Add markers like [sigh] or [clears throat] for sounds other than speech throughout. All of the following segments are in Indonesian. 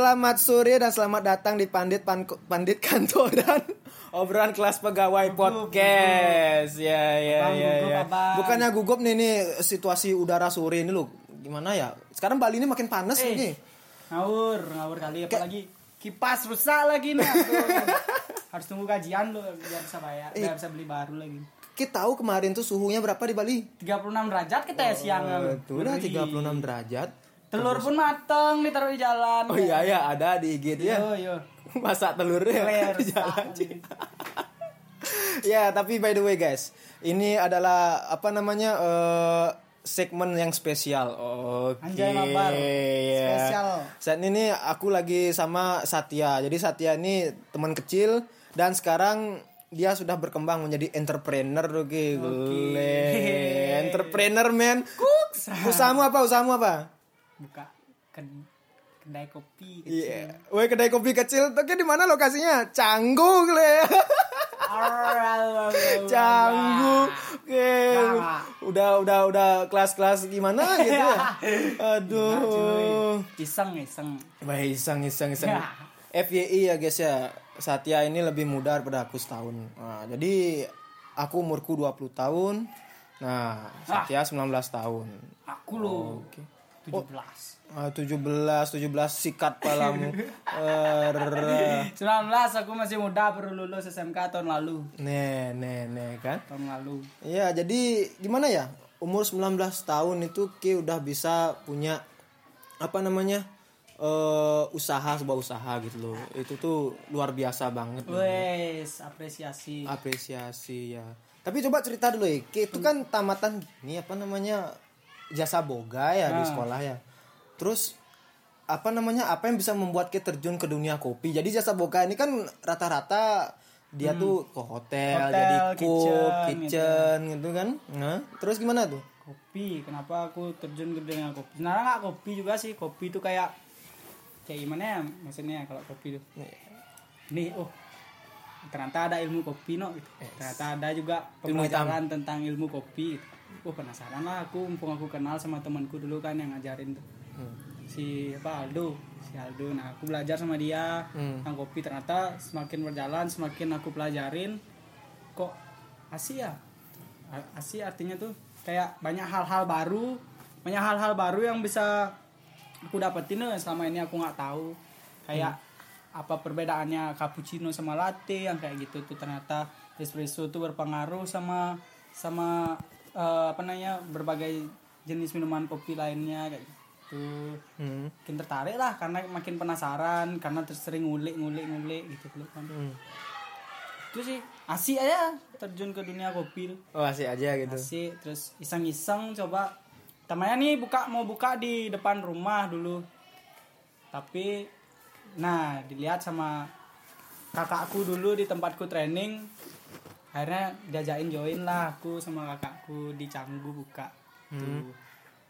Selamat sore dan selamat datang di Pandit Pan Pandit Kantoran [laughs] obrolan kelas pegawai podcast. Ya ya Abang, ya gugup, ya. abang. Bukannya gugup nih nih situasi udara sore ini loh. Gimana ya? Sekarang Bali ini makin panas Eh. nih. ngawur ngawur kali apalagi kipas rusak lagi nih [laughs] harus tunggu gajian lo biar bisa bayar biar bisa beli baru lagi Kita tahu kemarin tuh suhunya berapa di Bali? 36 derajat kita ya siang Itu udah Ngeri. 36 derajat. Telur pun mateng ditaruh di jalan Oh iya ya, ada di IG dia. yo yo Masak telurnya Kler, di jalan. [laughs] ya, tapi by the way guys, ini adalah apa namanya eh, segmen yang spesial. Oke. Anjay, mabar. ya. Spesial. Saat ini aku lagi sama Satya. Jadi Satya ini teman kecil dan sekarang dia sudah berkembang menjadi entrepreneur oke gile. entrepreneur man usahamu apa usahamu apa buka ken- kedai kopi Iya. Woi kedai kopi kecil. Oke di mana lokasinya? Canggu le. Canggu. Oke. Nah. Udah udah udah kelas-kelas gimana gitu ya. Aduh. iseng iseng Wah, iseng iseng iseng. Ya. FYI ya guys ya. Satya ini lebih muda daripada aku setahun. Nah, jadi aku umurku 20 tahun. Nah, Satya 19 tahun. aku lo Oke. 17 Ah, 17 17 sikat palamu. [laughs] Er, 19 aku masih muda baru lulus SMK tahun lalu Nih, nih, nih kan. tahun lalu Iya, jadi gimana ya? Umur 19 tahun itu Ki udah bisa punya apa namanya? eh usaha sebuah usaha gitu loh. Itu tuh luar biasa banget. Wes, apresiasi. Apresiasi ya. Tapi coba cerita dulu ya. Ki itu kan tamatan ini apa namanya? Jasa boga ya di Ah. sekolah ya. Terus apa namanya? Apa yang bisa membuat Ki terjun ke dunia kopi? Jadi jasa boga ini kan rata-rata dia tuh ke hotel, Hmm. Hotel, jadi cook, kitchen, kitchen, gitu. kan. Nah, terus gimana tuh? Kopi, kenapa aku terjun ke dunia kopi? Sebenarnya nggak kopi juga sih, kopi itu kayak kayak gimana ya maksudnya kalau kopi itu? Nih, oh ternyata ada ilmu kopi no gitu. Ternyata ada juga pembelajaran tentang ilmu kopi. Gitu. Oh penasaran lah aku, mumpung aku kenal sama temanku dulu kan yang ngajarin tuh. Hmm. si apa Aldo. Si Aldo. Nah aku belajar sama dia. Hmm. tentang kopi. Ternyata semakin berjalan semakin aku pelajarin kok asih ya? A- asih artinya tuh kayak banyak hal-hal baru. Banyak hal-hal baru yang bisa aku dapetin tuh yang selama ini aku nggak tahu. Kayak apa perbedaannya cappuccino sama latte yang kayak gitu tuh ternyata espresso tuh berpengaruh sama sama eh, apa namanya berbagai jenis minuman kopi lainnya kayak gitu Hmm. makin tertarik lah karena makin penasaran karena terus sering ngulik ngulik ngulik gitu dulu kan Hmm. itu sih asik aja terjun ke dunia kopi. Oh, asik aja gitu. asik terus iseng-iseng coba temannya nih buka mau buka di depan rumah dulu tapi nah dilihat sama kakakku dulu di tempatku training akhirnya diajakin join lah aku sama kakakku di Canggu buka Tuh.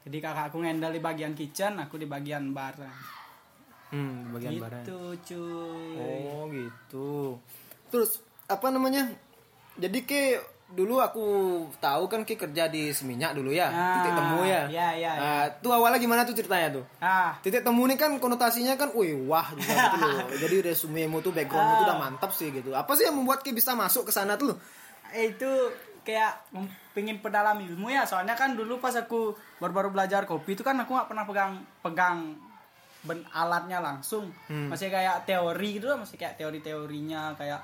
jadi kakakku ngendal di bagian kitchen aku di bagian bar Hmm, bagian barang. gitu cuy Oh gitu. Terus apa namanya? Jadi ke dulu aku tahu kan ke kerja di Seminyak dulu ya, Ah, titik temu ya. iya, iya, Nah, tuh awalnya gimana tuh ceritanya tuh? ah Titik temu ini kan konotasinya kan, wih wah juga gitu loh. [laughs] Jadi resumemu tuh backgroundmu tuh udah Ah. mantap sih gitu. Apa sih yang membuat Ki bisa masuk ke sana tuh? Eh, itu kayak pengen pedalam ilmu ya soalnya kan dulu pas aku baru-baru belajar kopi itu kan aku nggak pernah pegang pegang ben alatnya langsung Hmm. masih kayak teori gitu masih kayak teori-teorinya kayak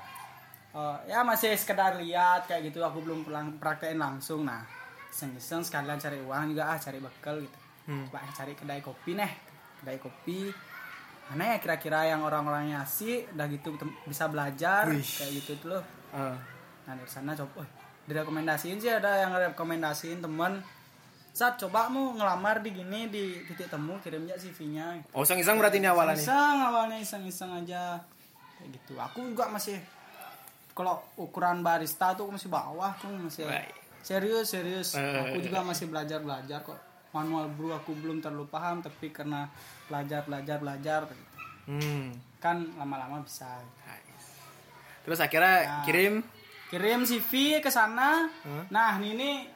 eh, ya masih sekedar lihat kayak gitu aku belum pulang praktekin langsung nah iseng-iseng sekalian cari uang juga ah cari bekal gitu Hmm. Coba cari kedai kopi nih kedai kopi mana ya kira-kira yang orang-orangnya asik udah gitu bisa belajar Wih. kayak gitu tuh loh Ah. Nah dari sana coba, oh, direkomendasiin sih ada yang rekomendasiin teman. Saat coba mu ngelamar di gini di titik temu kirim aja CV-nya. Oh iseng-iseng berarti ini awalnya. Iseng awalnya iseng-iseng aja kayak gitu. Aku juga masih kalau ukuran barista tuh masih bawah tuh masih Baik. serius serius. Eh. Aku juga masih belajar belajar kok. Manual brew aku belum terlalu paham tapi karena belajar belajar belajar Hmm. kan lama-lama bisa. Terus akhirnya Nah. kirim. kirim CV ke sana. Hah? Nah, ini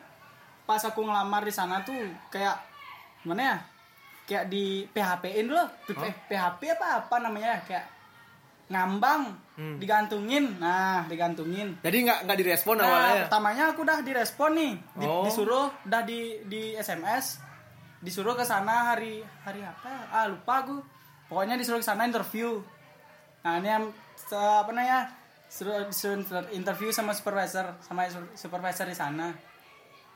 pas aku ngelamar di sana tuh kayak gimana ya? kayak di PHP-in dulu Di P- PHP apa apa namanya kayak ngambang Hmm. digantungin. Nah digantungin. Jadi nggak nggak direspon nah awalnya. pertamanya aku udah direspon nih. Di- Oh. disuruh udah di di SMS disuruh ke sana hari hari apa ya? ah lupa aku. Pokoknya disuruh ke sana interview. Nah ini yang se- apa namanya? Suruh disuruh inter- interview sama supervisor sama su- supervisor di sana.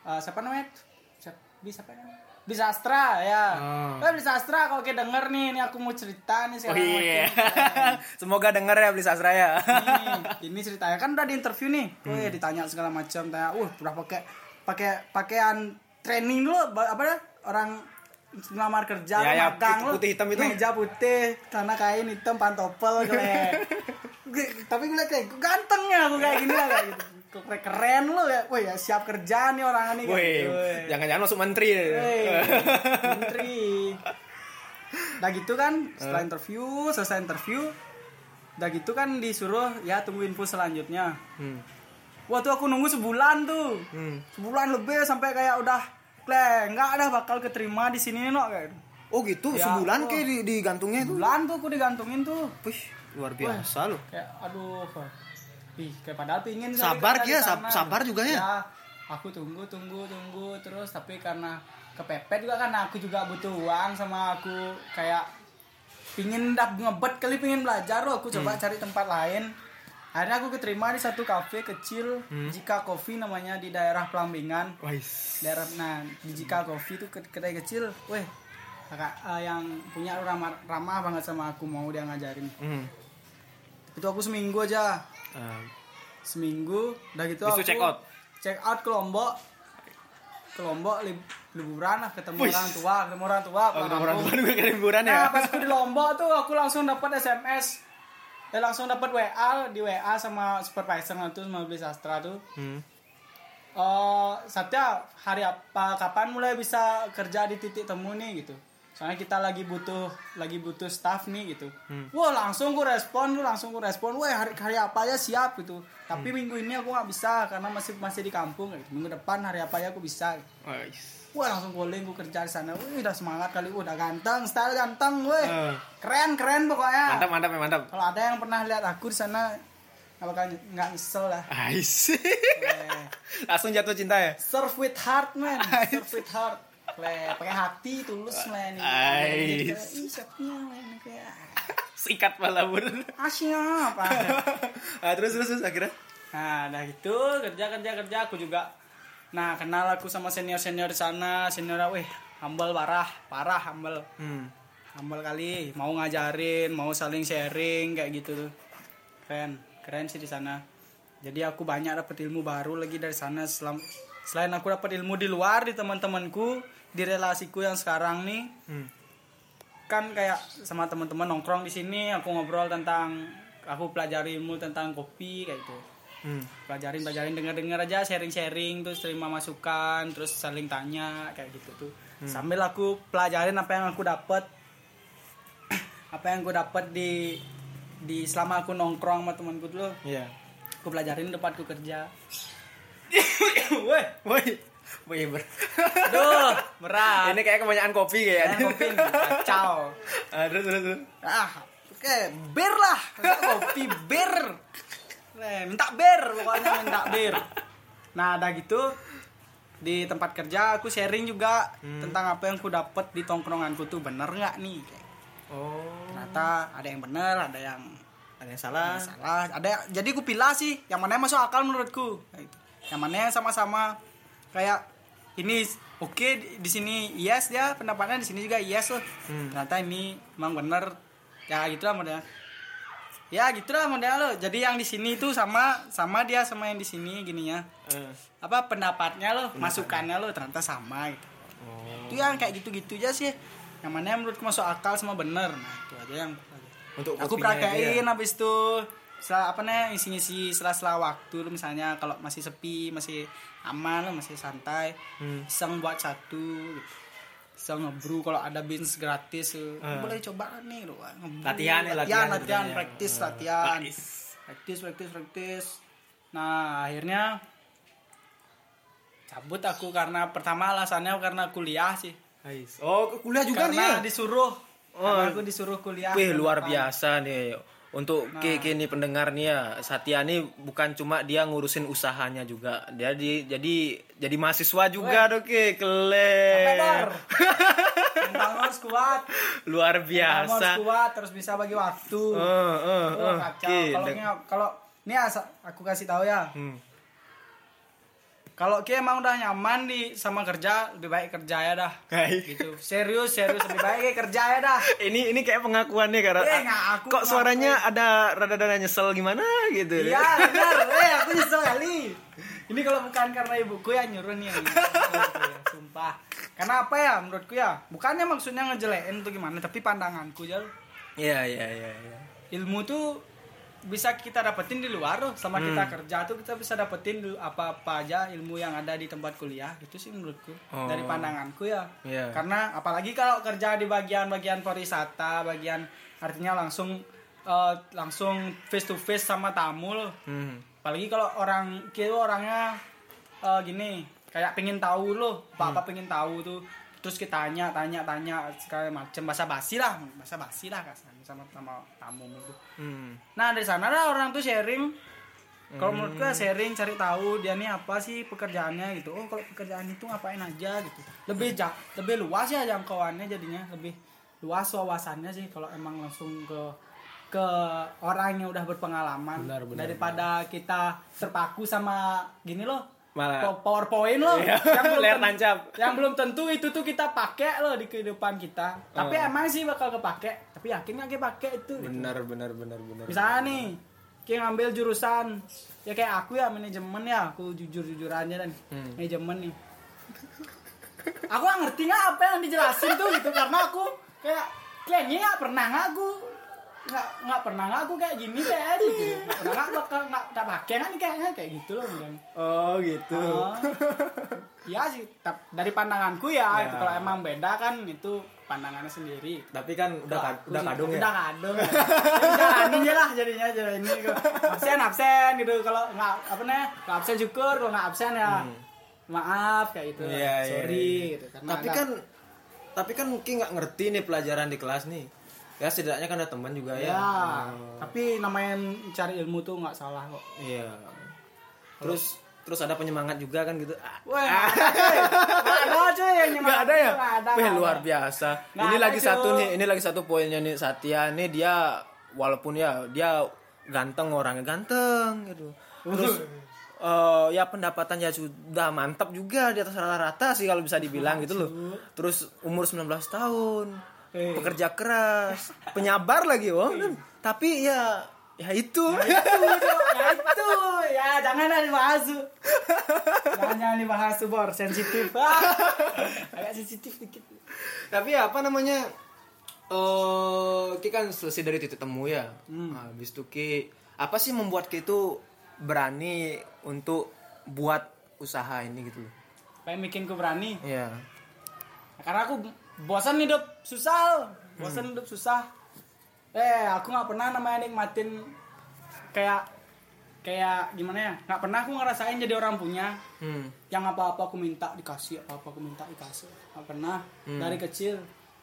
Eh, siapa namanya? Siapa bisa apa namanya bisa Astra ya Oh. eh bisa Astra kalau kayak denger nih ini aku mau cerita nih Oh sekarang iya. makin- [laughs] Semoga denger ya beli sastra ya. ini, ini ceritanya kan udah di interview nih. Hmm. Wih, ditanya segala macam, tanya, "Uh, udah pakai pakai pakaian training dulu apa ya? Orang ngelamar kerja Ya, ya, magang lu. putih hitam itu. Meja putih, celana kain hitam, pantopel [laughs] gue. Tapi gue kayak ganteng ya aku kayak gini lah kayak gitu. Keren, keren lu ya. Wih, ya siap kerja nih orang ini kayak Woi, jangan-jangan masuk menteri. Wey, [laughs] menteri. Udah gitu kan, setelah interview, selesai interview, udah gitu kan disuruh ya tunggu info selanjutnya. Hmm. Wah tuh aku nunggu sebulan tuh, Hmm. sebulan lebih sampai kayak udah, kleh nggak ada bakal keterima di sini no kayak. Oh gitu, Ya, sebulan kayak di, digantungnya itu. Sebulan tuh aku digantungin tuh, Wih, luar biasa loh. kayak aduh, ih kayak padahal pingin Sabar, kerja di Kia, sab- sabar juga ya? aku tunggu tunggu tunggu terus tapi karena kepepet juga karena aku juga butuh uang sama aku kayak pingin dap ngebet kali pingin belajar loh aku Hmm. coba cari tempat lain akhirnya aku keterima di satu kafe kecil Hmm. Jika Coffee namanya di daerah Pelambingan Wais. daerah nah di Jika Coffee itu ke- kedai kecil weh kakak eh, yang punya ramah ramah banget sama aku mau dia ngajarin Hmm. Itu aku seminggu aja Ah, seminggu udah gitu Itu aku check out? check out ke Lombok ke Lombok lib- liburan lah ketemu Wih. orang tua ketemu orang tua oh, udah orang tua juga kirim liburan ya. nah pas aku di Lombok tuh aku langsung dapat SMS ya langsung dapat WA di WA sama supervisor itu sama beli sastra tuh Hmm. eh Satya hari apa kapan mulai bisa kerja di titik temu nih gitu soalnya kita lagi butuh lagi butuh staff nih gitu Hmm. wah langsung gue respon tuh langsung gue respon wah hari hari apa ya siap gitu tapi Hmm. minggu ini aku nggak bisa karena masih masih di kampung gitu. minggu depan hari apa ya aku bisa Wais. wah langsung calling gue kerja di sana wih udah semangat kali wah, udah ganteng style ganteng weh Eh. keren keren pokoknya Mantap, mantap, ya, mantap. kalau ada yang pernah lihat aku di sana nggak bakal nggak nyesel lah Ais. [laughs] Langsung jatuh cinta ya. Serve with heart man, serve with heart. Le, pakai hati tulus man. Ais. Ih, siapnya kayak Sikat malah bur. asyik apa. ah, terus terus terus akhirnya. Nah, dah gitu kerja kerja kerja aku juga. Nah, kenal aku sama senior senior di sana, senior weh humble parah, parah humble. Hmm. Humble kali, mau ngajarin, mau saling sharing kayak gitu tuh. Keren, keren sih di sana. Jadi aku banyak dapat ilmu baru lagi dari sana selam, selain aku dapat ilmu di luar di teman-temanku, di relasiku yang sekarang nih, Hmm. kan kayak sama teman-teman nongkrong di sini aku ngobrol tentang aku pelajari ilmu tentang kopi kayak gitu. Hmm. Pelajarin pelajarin dengar-dengar aja sharing-sharing terus terima masukan, terus saling tanya kayak gitu tuh. Sambil aku pelajarin apa yang aku dapat [clears throat] apa yang aku dapat di di selama aku nongkrong sama temanku dulu Iya. aku pelajarin tempatku kerja weh Woi. Woi, ber. aduh berat Ini kayak kebanyakan kopi Kayak kayaknya. kopi kacau Ah, terus terus terus. ah oke bir lah kopi Eh, minta bir pokoknya minta bir nah ada gitu di tempat kerja aku sharing juga tentang apa yang aku dapat di tongkronganku tuh bener nggak nih Oh. ternyata ada yang bener ada yang Ada yang salah. salah ada jadi aku pilih sih yang mana yang masuk akal menurutku Kayak gitu. Yang mana yang sama-sama. Kayak ini oke di, di sini yes dia pendapatnya di sini juga yes loh. Hmm. ternyata ini emang bener. Ya gitulah modelnya ya gitulah modelnya loh. Jadi yang di sini itu sama sama dia sama yang di sini gini ya. Eh. apa pendapatnya loh masukannya loh ternyata sama gitu. Oh. itu yang kayak gitu-gitu aja sih. Yang mana yang menurutku masuk akal sama bener. Nah itu aja yang Untuk aku ya. habis itu setelah apa nih isi-isi sela-sela waktu lu misalnya kalau masih sepi masih aman masih santai Hmm. iseng buat satu gitu. iseng ngebrew kalau ada beans gratis. Hmm. boleh coba nih lu ngebrew. Latihan ya, latihan latihan latihan sebenarnya. praktis Hmm. latihan praktis praktis praktis nah akhirnya cabut aku karena pertama alasannya karena kuliah sih Ais. Oh, kuliah juga nih ya? karena disuruh Oh. karena aku disuruh kuliah Wih, luar depan. biasa nih. Untuk Nah. Kiki nih pendengar nih ya, Satya nih bukan cuma dia ngurusin usahanya juga. Dia di, jadi jadi mahasiswa juga Keren. Dor. Mental harus kuat Luar biasa. harus kuat terus bisa bagi waktu Eh, eh, Oh, eh. kacau. Ki, Kalau kalau ini asa- aku kasih tahu ya. Hmm. Kalau Ki emang udah nyaman di sama kerja, lebih baik kerja ya dah. Gitu. Serius, serius lebih baik Ki kerja ya dah. ini ini kayak pengakuannya karena Eh, ngaku, kok suaranya ada rada-rada nyesel gimana gitu. Iya, benar. Eh, aku nyesel kali. Ini kalau bukan karena ibuku yang nyuruh nih. Yang ya, sumpah. Karena apa ya menurutku ya? Bukannya maksudnya ngejelekin tuh gimana, tapi pandanganku ya Iya, iya, iya, iya. ilmu tuh bisa kita dapetin di luar loh sama Hmm. kita kerja tuh kita bisa dapetin apa-apa aja ilmu yang ada di tempat kuliah itu sih menurutku Oh. dari pandanganku ya Iya. karena apalagi kalau kerja di bagian-bagian pariwisata bagian artinya langsung eh, langsung face to face sama tamu loh Hmm. apalagi kalau orang kita orangnya eh, gini kayak pengen tahu loh apa apa pengen tahu tuh terus kita tanya tanya tanya segala macam basa basi lah basa basi lah kasarnya sama sama tamu itu. Hmm. nah dari sana lah orang tuh sharing. Kalau menurut gue sharing cari tahu dia nih apa sih pekerjaannya gitu. Oh kalau pekerjaan itu ngapain aja gitu. Lebih ja lebih luas ya jangkauannya jadinya. Lebih luas wawasannya sih kalau emang langsung ke ke orang yang udah berpengalaman. Benar, benar, daripada kita terpaku sama gini loh Malah- po- powerpoint loh Iya, yang belum layar tancap. yang belum tentu itu tuh kita pakai loh di kehidupan kita tapi Oh. emang sih bakal kepake tapi yakin nggak kepake itu gitu. Benar, benar, benar, benar. misalnya nih kayak ngambil jurusan ya kayak aku ya manajemen ya aku jujur jujur aja dan Hmm. manajemen nih aku nggak ngerti nggak apa yang dijelasin tuh gitu karena aku kayak kayaknya nggak pernah nggak aku nggak nggak pernah nggak aku kayak gini kayak gitu nggak pernah nggak bakal nggak nggak pakai kan kayaknya kayak gitu loh mungkin Oh, gitu. Oh. Iya sih tap- dari pandanganku ya, Ya. itu kalau emang beda kan itu pandangannya sendiri Tapi kan udah udah kadung ya. Udah kadung. ya. Udah kadung ya lah jadinya jadi ini gitu. absen absen gitu kalau nggak apa namanya nggak absen syukur kalau nggak absen ya maaf kayak gitu. Hmm. Iya, Sorry iya. gitu. Karena Tapi ada- kan tapi kan mungkin nggak ngerti nih pelajaran di kelas nih. Ya setidaknya kan ada teman juga ya. ya, tapi namanya cari ilmu tuh nggak salah kok. Iya. Terus terus ada penyemangat juga kan gitu. Ah, Wah, nggak ada cuy yang Nggak nyemangat ada ya? nggak ada, Wih, luar biasa. Nggak ini lagi satu cuy. nih, ini lagi satu poinnya nih Satya nih dia walaupun ya dia ganteng orangnya ganteng gitu. Terus [laughs] eh, ya pendapatannya sudah mantap juga di atas rata-rata sih kalau bisa dibilang gitu loh. Terus umur 19 tahun. Eh. Pekerja keras, penyabar lagi, oh. Tapi ya ya itu. itu ya itu ya jangan dibahas jangan jangan dibahas bor sensitif ah, agak sensitif dikit Tapi apa namanya? Eh, Ki kan selesai dari titik temu ya. Nah, Habis itu Ki, apa sih membuat Ki itu berani untuk buat usaha ini gitu loh? pengen bikin ku berani Iya. karena aku bosan hidup susah bosan hidup susah. Eh aku nggak pernah namanya nikmatin kayak kayak gimana ya? Nggak pernah aku ngerasain jadi orang punya. Hmm. yang apa apa aku minta dikasih apa apa aku minta dikasih. Nggak pernah. Dari kecil.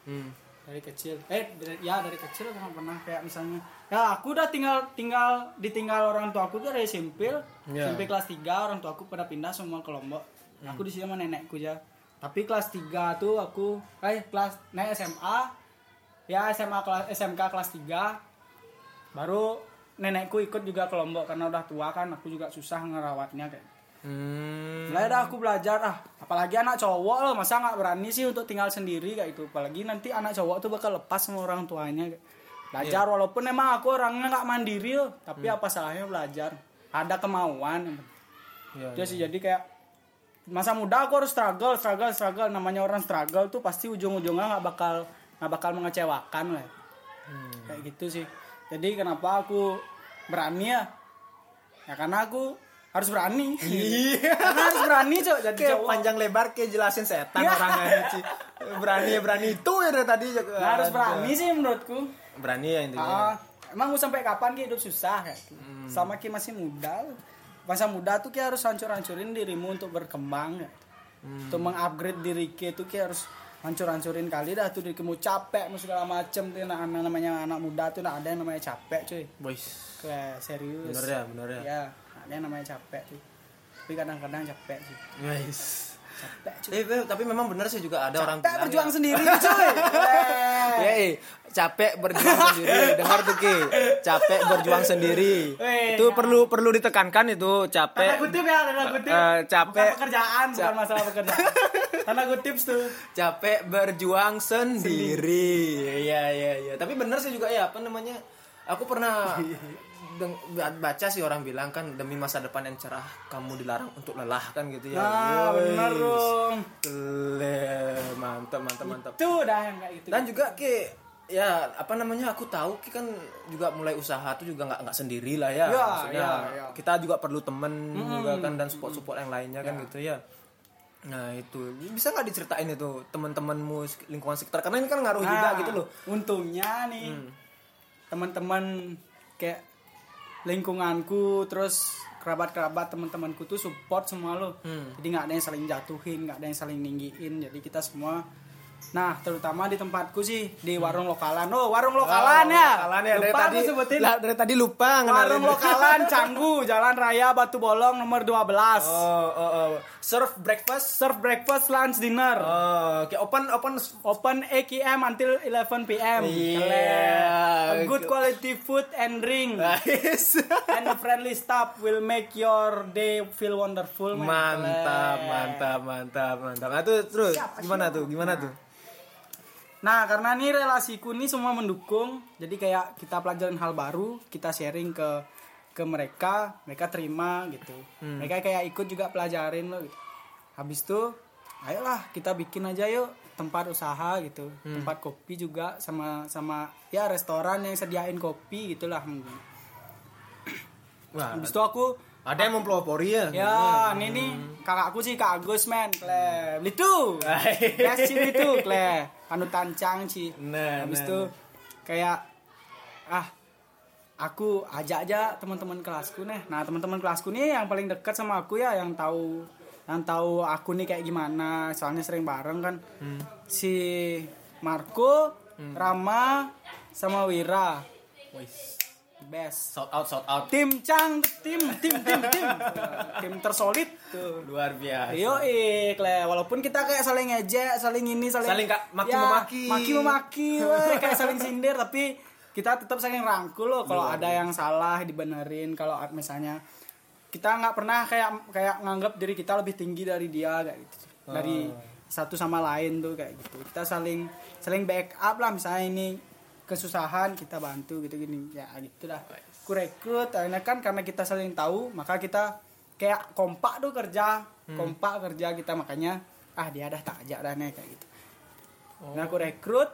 Hmm. dari kecil. Eh dari- ya dari kecil aku nggak pernah kayak misalnya. Ya aku udah tinggal tinggal ditinggal orang tua aku tuh dari SMP Ya. SMP kelas 3 orang tua aku pada pindah semua ke Lombok. Hmm. aku di sini sama nenekku ya tapi kelas 3 tuh aku eh kelas naik SMA ya SMA kelas SMK kelas 3 baru nenekku ikut juga ke Lombok karena udah tua kan aku juga susah ngerawatnya kayak Hmm. Mulai dah aku belajar ah, apalagi anak cowok loh, masa nggak berani sih untuk tinggal sendiri kayak itu. Apalagi nanti anak cowok tuh bakal lepas sama orang tuanya. Belajar walaupun emang aku orangnya nggak mandiri loh, tapi apa salahnya belajar? Ada kemauan. Iya, Dia sih jadi kayak masa muda aku harus struggle, struggle, struggle. Namanya orang struggle tuh pasti ujung-ujungnya nggak bakal nggak bakal mengecewakan lah. Kayak gitu sih. Jadi kenapa aku berani ya? Ya karena aku harus berani. [laughs] karena harus berani cok jadi Kayak cowok. panjang lebar kayak jelasin setan Iya. orangnya Ci. Berani ya berani itu ya dari tadi. Nah, harus berani sih menurutku. Berani ya intinya. Ah, emang mau sampai kapan ki hidup susah kayak gitu. Sama ki masih muda. Masa muda tuh ki harus hancur-hancurin dirimu untuk berkembang ya. Untuk mengupgrade diri ki itu ki harus hancur-hancurin kali dah tuh kamu capek mau segala macem tuh nah, anak namanya anak muda tuh nah, ada yang namanya capek cuy Boys. kayak serius Bener ya, bener ya. ya ada yang namanya capek tuh tapi kadang-kadang capek sih Guys. capek cuy Eh, tapi memang bener sih juga ada orang capek bilang berjuang ya. sendiri cuy [laughs] eh, capek berjuang sendiri. [laughs] Dengar tuh Ki. Capek berjuang sendiri. Weh, itu ya. perlu perlu ditekankan itu tanda capek. kutip ya tanda kutip Eh, capek. bukan pekerjaan bukan masalah pekerjaan [laughs] tanda kutip tuh Capek berjuang sendiri. Iya, iya, iya. Tapi bener sih juga ya, apa namanya? Aku pernah [laughs] baca sih orang bilang kan demi masa depan yang cerah kamu dilarang untuk lelah kan gitu ya. nah Woi. bener dong mantap mantap mantap. tuh dah yang kayak gitu Dan juga ki ya apa namanya aku tahu ki kan juga mulai usaha tuh juga nggak nggak sendiri lah ya. Ya, Maksudnya ya, ya. kita juga perlu temen juga kan dan support support yang lainnya kan gitu ya. Nah itu bisa nggak diceritain itu teman-temanmu lingkungan sekitar karena ini kan ngaruh juga Nah, gitu loh. Untungnya nih Hmm. teman-teman kayak lingkunganku terus kerabat-kerabat teman-temanku tuh support semua lo. Hmm. Jadi nggak ada yang saling jatuhin, nggak ada yang saling ninggiin. Jadi kita semua Nah, terutama di tempatku sih di warung lokalan. Oh, warung lokalan ya. Lokalan ya dari Lupa tadi aku sebutin. lah, dari tadi lupa Warung lokalan Canggu, Jalan Raya Batu Bolong nomor 12. Oh, oh, oh. Serve breakfast. Serve breakfast, lunch, dinner. Oh, oke open open Open 8 km until 11 p.m. A good quality food and drink. Guys. [laughs] and a friendly staff will make your day feel wonderful. man. mantap, mantap, mantap, mantap. Nah, tuh terus gimana tuh? Gimana tuh? Nah, karena nih relasiku nih semua mendukung, jadi kayak kita pelajarin hal baru, kita sharing ke ke mereka, mereka terima gitu. Hmm. Mereka kayak ikut juga pelajarin loh gitu. Habis itu, ayolah kita bikin aja yuk tempat usaha gitu, Hmm. tempat kopi juga sama sama ya restoran yang sediain kopi gitulah. Wah, Habis itu aku ada yang mempelopori ya? Ya, ini nih kakakku sih Kak Agus men, kle. Itu. [laughs] Ya sih itu, kle. Panutan cang sih. Nah, Habis nah, itu kayak ah aku ajak aja teman-teman kelasku nih. Nah, teman-teman kelasku nih yang paling dekat sama aku ya yang tahu yang tahu aku nih kayak gimana, soalnya sering bareng kan. Hmm. Si Marco, Rama, sama Wira. Best. Shout out, shout out. tim cang tim tim tim tim. Tim tersolid. Tuh Luar biasa. Yo ikle walaupun kita kayak saling ngejek, saling ini, saling Saling kak- maki Ya, memaki. maki memaki, weh, kayak saling sindir. Tapi kita tetap saling rangkul loh. Kalau ada yang salah dibenerin. Kalau misalnya kita nggak pernah kayak kayak nganggap diri kita lebih tinggi dari dia kayak gitu. Dari satu sama lain tuh kayak gitu. Kita saling saling backup lah. Misalnya ini kesusahan kita bantu gitu gini ya gitu lah ku rekrut akhirnya kan karena kita saling tahu maka kita kayak kompak tuh kerja. Kompak kerja kita makanya ah dia dah tak ajak dah nih kayak gitu. Nah aku rekrut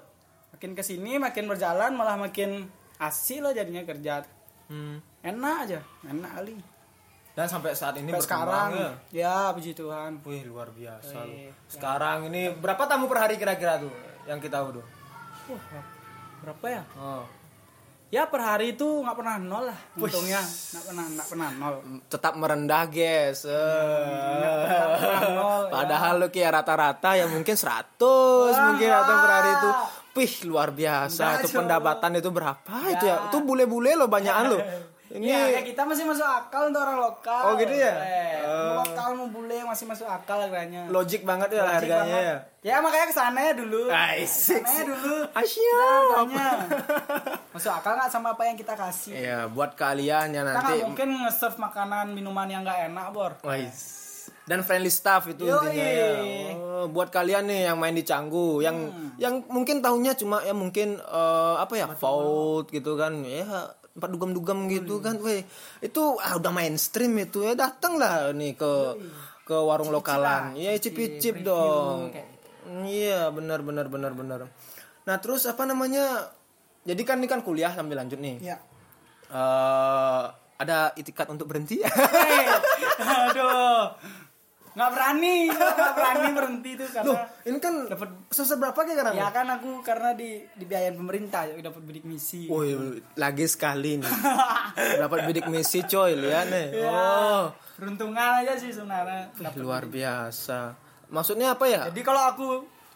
makin ke sini makin berjalan malah makin asik loh jadinya kerja. Hmm. enak aja enak kali. Dan sampai saat ini Sampai sekarang. ya. ya puji Tuhan. Wih, luar biasa. Wih, loh. Sekarang ini berapa tamu per hari kira-kira tuh yang kita udah? Berapa ya Oh. ya per hari itu nggak pernah nol lah untungnya nggak pernah nggak pernah nol Tetap merendah, guys. Eh. pernah nol, ya. Padahal lu kayak rata-rata ya mungkin 100 mungkin atau per hari itu. Wih, luar biasa. Enggak, itu pendapatan itu berapa itu ya? Itu bule-bule loh banyakan loh. [laughs] Ini ya kayak kita masih masuk akal untuk orang lokal Oh, gitu ya? Eh, Oh. mau lokal mau bule masih masuk akal harganya logik banget ya Logik harganya banget. ya. ya makanya ke sana ya dulu Asik. ke sana ya dulu Asyik. harganya masuk akal nggak sama apa yang kita kasih Iya, buat kalian kita nanti nggak mungkin nge-serve makanan minuman yang nggak enak bor Wais. Dan friendly staff itu Yoi. intinya ya. Oh, buat kalian nih yang main di Canggu, yang Hmm. yang mungkin tahunya cuma ya mungkin eh, apa ya, fault gitu kan. Ya tempat dugem-dugem gitu Hmm. kan. Weh, itu ah, udah mainstream itu ya. Datanglah nih ke ke warung lokalan. Iya, icip, icip-icip review, dong. kayak Iya, benar benar benar benar. Nah, terus apa namanya? Jadi kan ini kan kuliah sambil lanjut nih. ya Eh, ada itikat untuk berhenti? Eh, [laughs] aduh nggak berani [laughs] nggak berani berhenti tuh Loh, karena ini kan dapat seberapa kayak sekarang? ya kan aku karena di dibiayain pemerintah ya dapat bidik misi Woi, lagi sekali nih. [laughs] dapat bidik misi coy, lihat nih. Ya, Oh, peruntungan aja sih sebenarnya luar biasa. Maksudnya apa ya? jadi kalau aku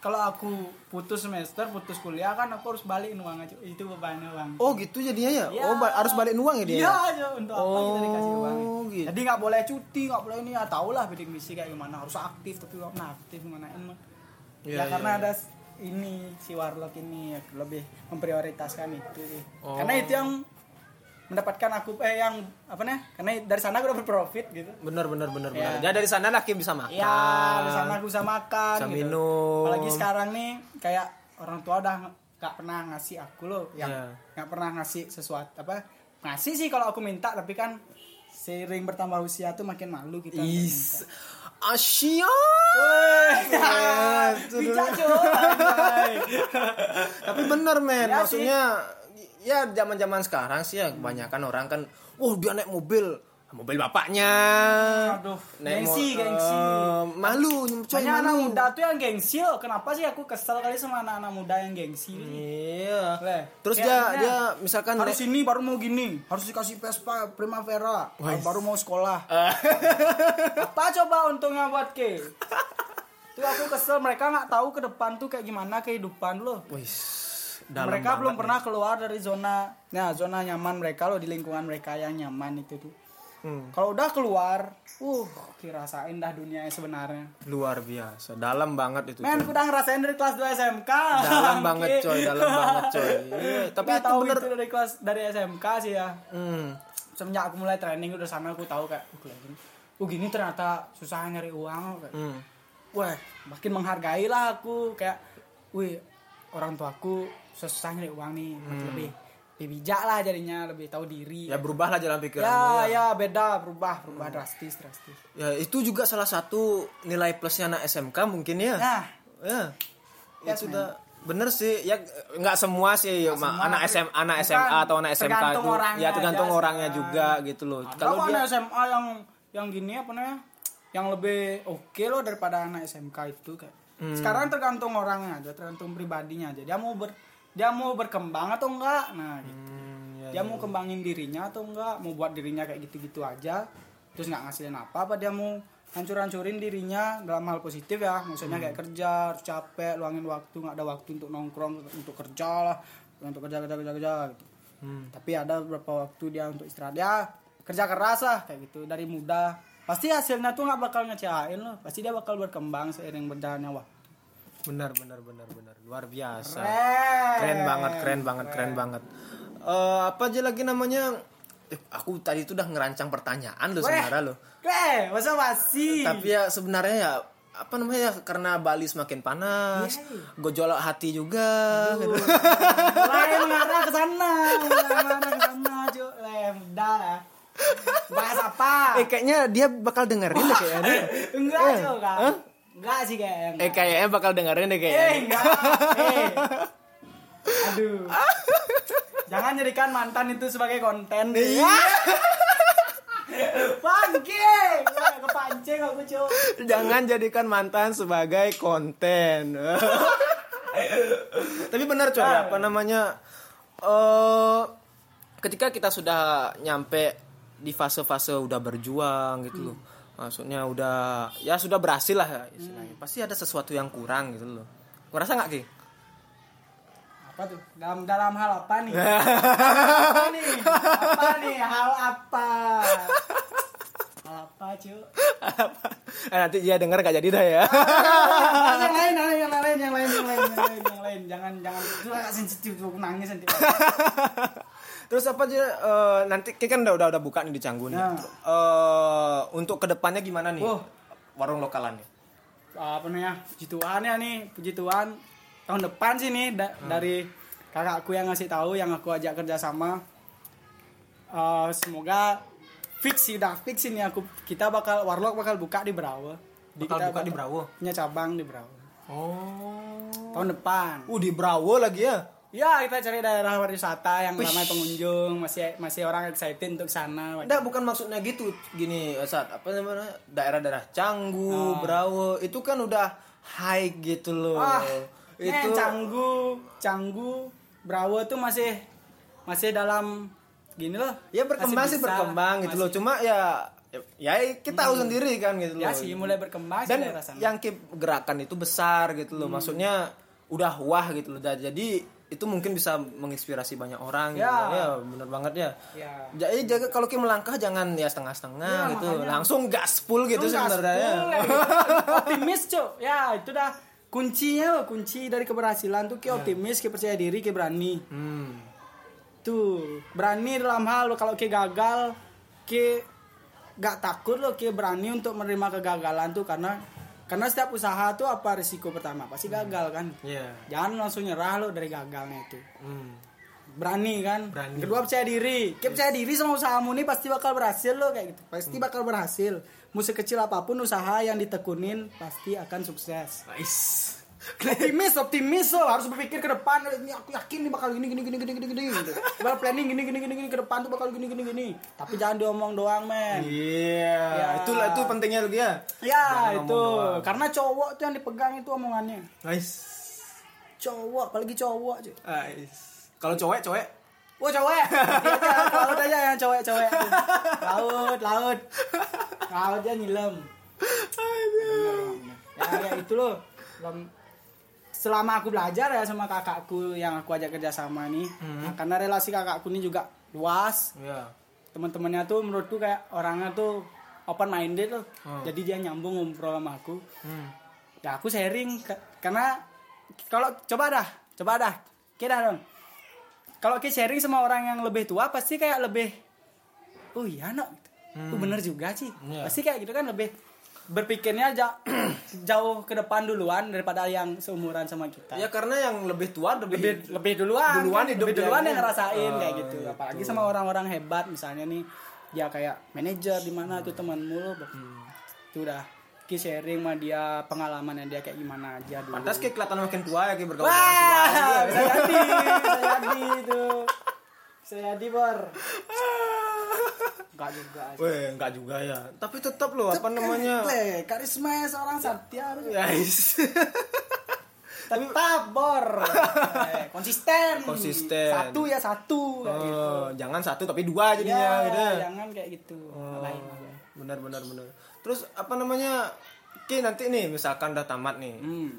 kalau aku putus semester putus kuliah kan aku harus balik uang aja itu bebannya bang Oh gitu jadinya ya? Iya. Oh ba- harus balik uang ya dia? iya aja untuk apa kita dikasih uang Oh, gitu. jadi nggak boleh cuti nggak boleh ini ya tau lah bidik misi kayak gimana harus aktif tapi nggak pernah aktif gimana Iya, ya iya, karena iya. ada ini si warlock ini ya, lebih memprioritaskan itu sih Oh. karena itu yang mendapatkan aku eh yang apa nih karena dari sana aku udah berprofit gitu Bener bener bener Iya. bener. Ya dari sana lah Kim bisa makan. Iya, di sana aku bisa makan. Bisa gitu. minum. Apalagi sekarang nih kayak orang tua udah nggak pernah ngasih aku loh, yang Iya. nggak pernah ngasih sesuatu apa ngasih sih kalau aku minta tapi kan sering bertambah usia tuh makin malu kita. Is. Asia. Bijak cuy. [laughs] Tapi bener men, Iya maksudnya ya zaman-zaman sekarang sih ya kebanyakan orang kan, oh dia naik mobil, mobil bapaknya. Aduh, Naik gengsi, gengsi. eh, malu, coy Banyak anak muda tuh yang gengsi loh. Kenapa sih aku kesel kali sama anak-anak muda yang gengsi? Iya. Leh, Terus dia dia misalkan harus naik- ini baru mau gini harus dikasih Vespa Primavera baru mau sekolah [laughs] apa coba untungnya buat ke tuh aku kesel mereka nggak tahu ke depan tuh kayak gimana kehidupan loh Wih, dalam mereka belum pernah keluar dari zona nah zona nyaman mereka loh di lingkungan mereka yang nyaman itu tuh nih. Hmm, kalau udah keluar uh kirasain dah dunia yang sebenarnya luar biasa, dalam banget itu. men udah ngerasain dari kelas 2 SMK [laughs] Dalam banget coy, dalam banget coy. Tapi Nggak itu tahu bener. itu dari kelas dari SMK sih ya Hmm. semenjak aku mulai training udah sana aku tahu kayak "Oh, gini. gini ternyata susah nyari uang kayak, Hmm. wah makin menghargai lah aku kayak wih orang tuaku susah nyari uang nih makin lebih lebih bijak lah jadinya lebih tahu diri. Ya berubahlah jalan pikiranmu ya, ya. ya beda berubah berubah drastis drastis. Ya itu juga salah satu nilai plusnya anak SMK mungkin ya. nah. Ya. Yes, itu udah bener sih. Ya nggak semua sih ya, semua, anak SM anak bukan, SMA atau anak SMK itu. orangnya ya tergantung aja orangnya juga gitu loh. ada Kalau dia anak SMA yang yang gini apa namanya yang lebih oke loh daripada anak SMK itu kayak. Hmm. sekarang tergantung orangnya aja tergantung pribadinya aja. Dia mau ber dia mau berkembang atau enggak? Nah gitu. Hmm, ya, dia mau kembangin dirinya atau enggak? Mau buat dirinya kayak gitu-gitu aja. Terus nggak ngasilin apa apa dia mau hancur-hancurin dirinya dalam hal positif ya. Maksudnya Hmm. kayak kerja capek luangin waktu nggak ada waktu untuk nongkrong untuk kerja lah untuk kerja kerja kerja kerja gitu. Hmm. tapi ada beberapa waktu dia untuk istirahat. Ya kerja keras lah kayak gitu dari muda. Pasti hasilnya tuh nggak bakal ngecewain loh pasti dia bakal berkembang seiring berjalannya waktu benar benar benar benar luar biasa. keren Keren banget, keren banget, keren banget. Eh, apa aja lagi namanya? Eh, aku tadi tuh udah ngerancang pertanyaan Weh. sebenarnya loh. Keren, masa masih Tapi ya sebenarnya ya apa namanya ya karena Bali semakin panas, Iya. gojolak hati juga. gitu. mulai mengarah ke sana mengarah ke sana cuy lem udah lah bahas apa Eh kayaknya dia bakal dengerin deh kayaknya. [laughs] enggak eh, cuy enggak hah? Enggak sih kayaknya Eh kayaknya bakal dengerin deh eh kayaknya. enggak eh aduh jangan jadikan mantan itu sebagai konten Iya. bangke Ya, kepancing aku cuy Jangan jadikan mantan sebagai konten. Tapi benar coy, apa namanya? eh ketika kita sudah nyampe di fase-fase udah berjuang gitu loh. Maksudnya udah ya sudah berhasil lah istilahnya. Pasti ada sesuatu yang kurang gitu loh. Kau rasa nggak Ki? apa tuh dalam dalam hal apa nih [laughs] apa nih apa nih hal apa [laughs] apa cuy eh, nanti dia denger gak jadi dah ya. yang lain, yang lain, yang lain, yang lain, yang lain, yang lain, yang lain. Jangan, jangan. Itu agak sensitif tuh, nangis nanti. [laughs] Terus apa aja eh, nanti Ki kan udah udah udah buka nih di Canggu nih. Nah. Eh, untuk ke depannya gimana nih? Wah. Warung lokalan nih. Apa namanya? Puji Tuhan ya nih, puji Tuhan. Tahun depan sih nih da- dari kakakku yang ngasih tahu, yang aku ajak kerja sama. Eh, semoga fix sih, udah fix ini aku kita bakal warlock bakal buka di Brawa. Bakal kita buka di Brawo? Punya cabang di Brawa. Oh. Tahun depan. Uh di Brawo lagi ya? Ya, kita cari daerah wisata yang ramai pengunjung, masih masih orang excited untuk sana. Enggak, bukan maksudnya gitu. Gini, saat apa namanya? Daerah-daerah Canggu, Ah. Brawo, itu kan udah high gitu loh. Ah, itu itu Canggu, Canggu, Brawo tuh masih masih dalam gini loh. ya berkembang sih berkembang gitu loh. masih- Cuma ya ya kita tahu sendiri kan gitu loh. ya sih mulai berkembang sih dan yang keep gerakan itu besar gitu loh. Maksudnya udah wah gitu loh. Jadi itu mungkin bisa menginspirasi banyak orang gitu. Ya. ya bener banget ya. Ya. Jadi jaga kalau kita melangkah jangan ya setengah-setengah Ya, gitu. makanya. langsung gaspul gitu sebenarnya. ya, gitu. [laughs] optimis cok ya itu dah. Kuncinya loh, kunci dari keberhasilan tuh ki optimis ki percaya diri ki berani. Hmm. Tuh berani dalam hal kalau ki gagal ki gak takut lo ki berani untuk menerima kegagalan tuh karena karena setiap usaha tuh apa risiko pertama? Pasti gagal kan? Ya jangan langsung nyerah lo dari gagalnya itu. Hmm. berani kan? Berani. kedua percaya diri. Kayak percaya diri sama usahamu nih pasti bakal berhasil lo kayak gitu. Pasti bakal berhasil. Mau sekecil apa pun usaha yang ditekunin pasti akan sukses. Nice optimis optimis lo harus berpikir ke depan. Ini aku yakin nih bakal gini gini gini gini gini gini gitu. bakal planning gini gini gini gini. Ke depan tuh bakal gini gini gini. Tapi jangan diomong doang men. Iya. Ya. itulah itu pentingnya lagi ya itu. doang. karena cowok tuh yang dipegang itu omongannya. Nice cowok apalagi cowok cuy. Nice kalau cowok cowok Wah cowok [laughs] Laut aja yang cowok-cowok Laut, laut. Laut aja nyilam Ya, ya itu loh Selama aku belajar ya sama kakakku yang aku ajak kerja sama nih Hmm. nah, Karena relasi kakakku ini juga luas. Ya Teman-temannya tuh menurutku kayak orangnya tuh open minded loh. Hmm. Jadi dia nyambung ngobrol sama aku. Hmm. Ya aku sharing ke- Karena Kalau coba dah Coba dah. Kira dong. Kalau kita sharing sama orang yang lebih tua Pasti kayak lebih Oh iya no Oh bener juga sih. Iya. Pasti kayak gitu kan lebih Berpikirnya ja- [clears throat] jauh ke depan duluan Daripada yang seumuran sama kita. Ya karena yang lebih tua lebih, lebih lebih duluan Duluan kan? hidup lebih duluan yang ngerasain Ah, kayak gitu. gitu. apalagi sama orang-orang hebat misalnya nih dia kayak manajer di mana tuh temanmu lo Hmm. itu udah ki sharing sama dia pengalaman dia kayak gimana aja dulu. Pantas kayak kelihatan makin tua ya kayak bergaul tua. wah bisa jadi bisa jadi itu. Bisa jadi bor [laughs] enggak juga. Weh, enggak juga ya. Tapi tetap loh apa namanya? Le, karisma seorang satya Guys. [laughs] tetap bor [laughs] Eh, konsisten Konsisten. satu ya satu kayak gitu. Oh, jangan satu tapi dua jadinya ya, gitu. ya. jangan kayak gitu Oh, Lain benar benar benar. Terus apa namanya? Ki nanti nih misalkan udah tamat nih. hmm.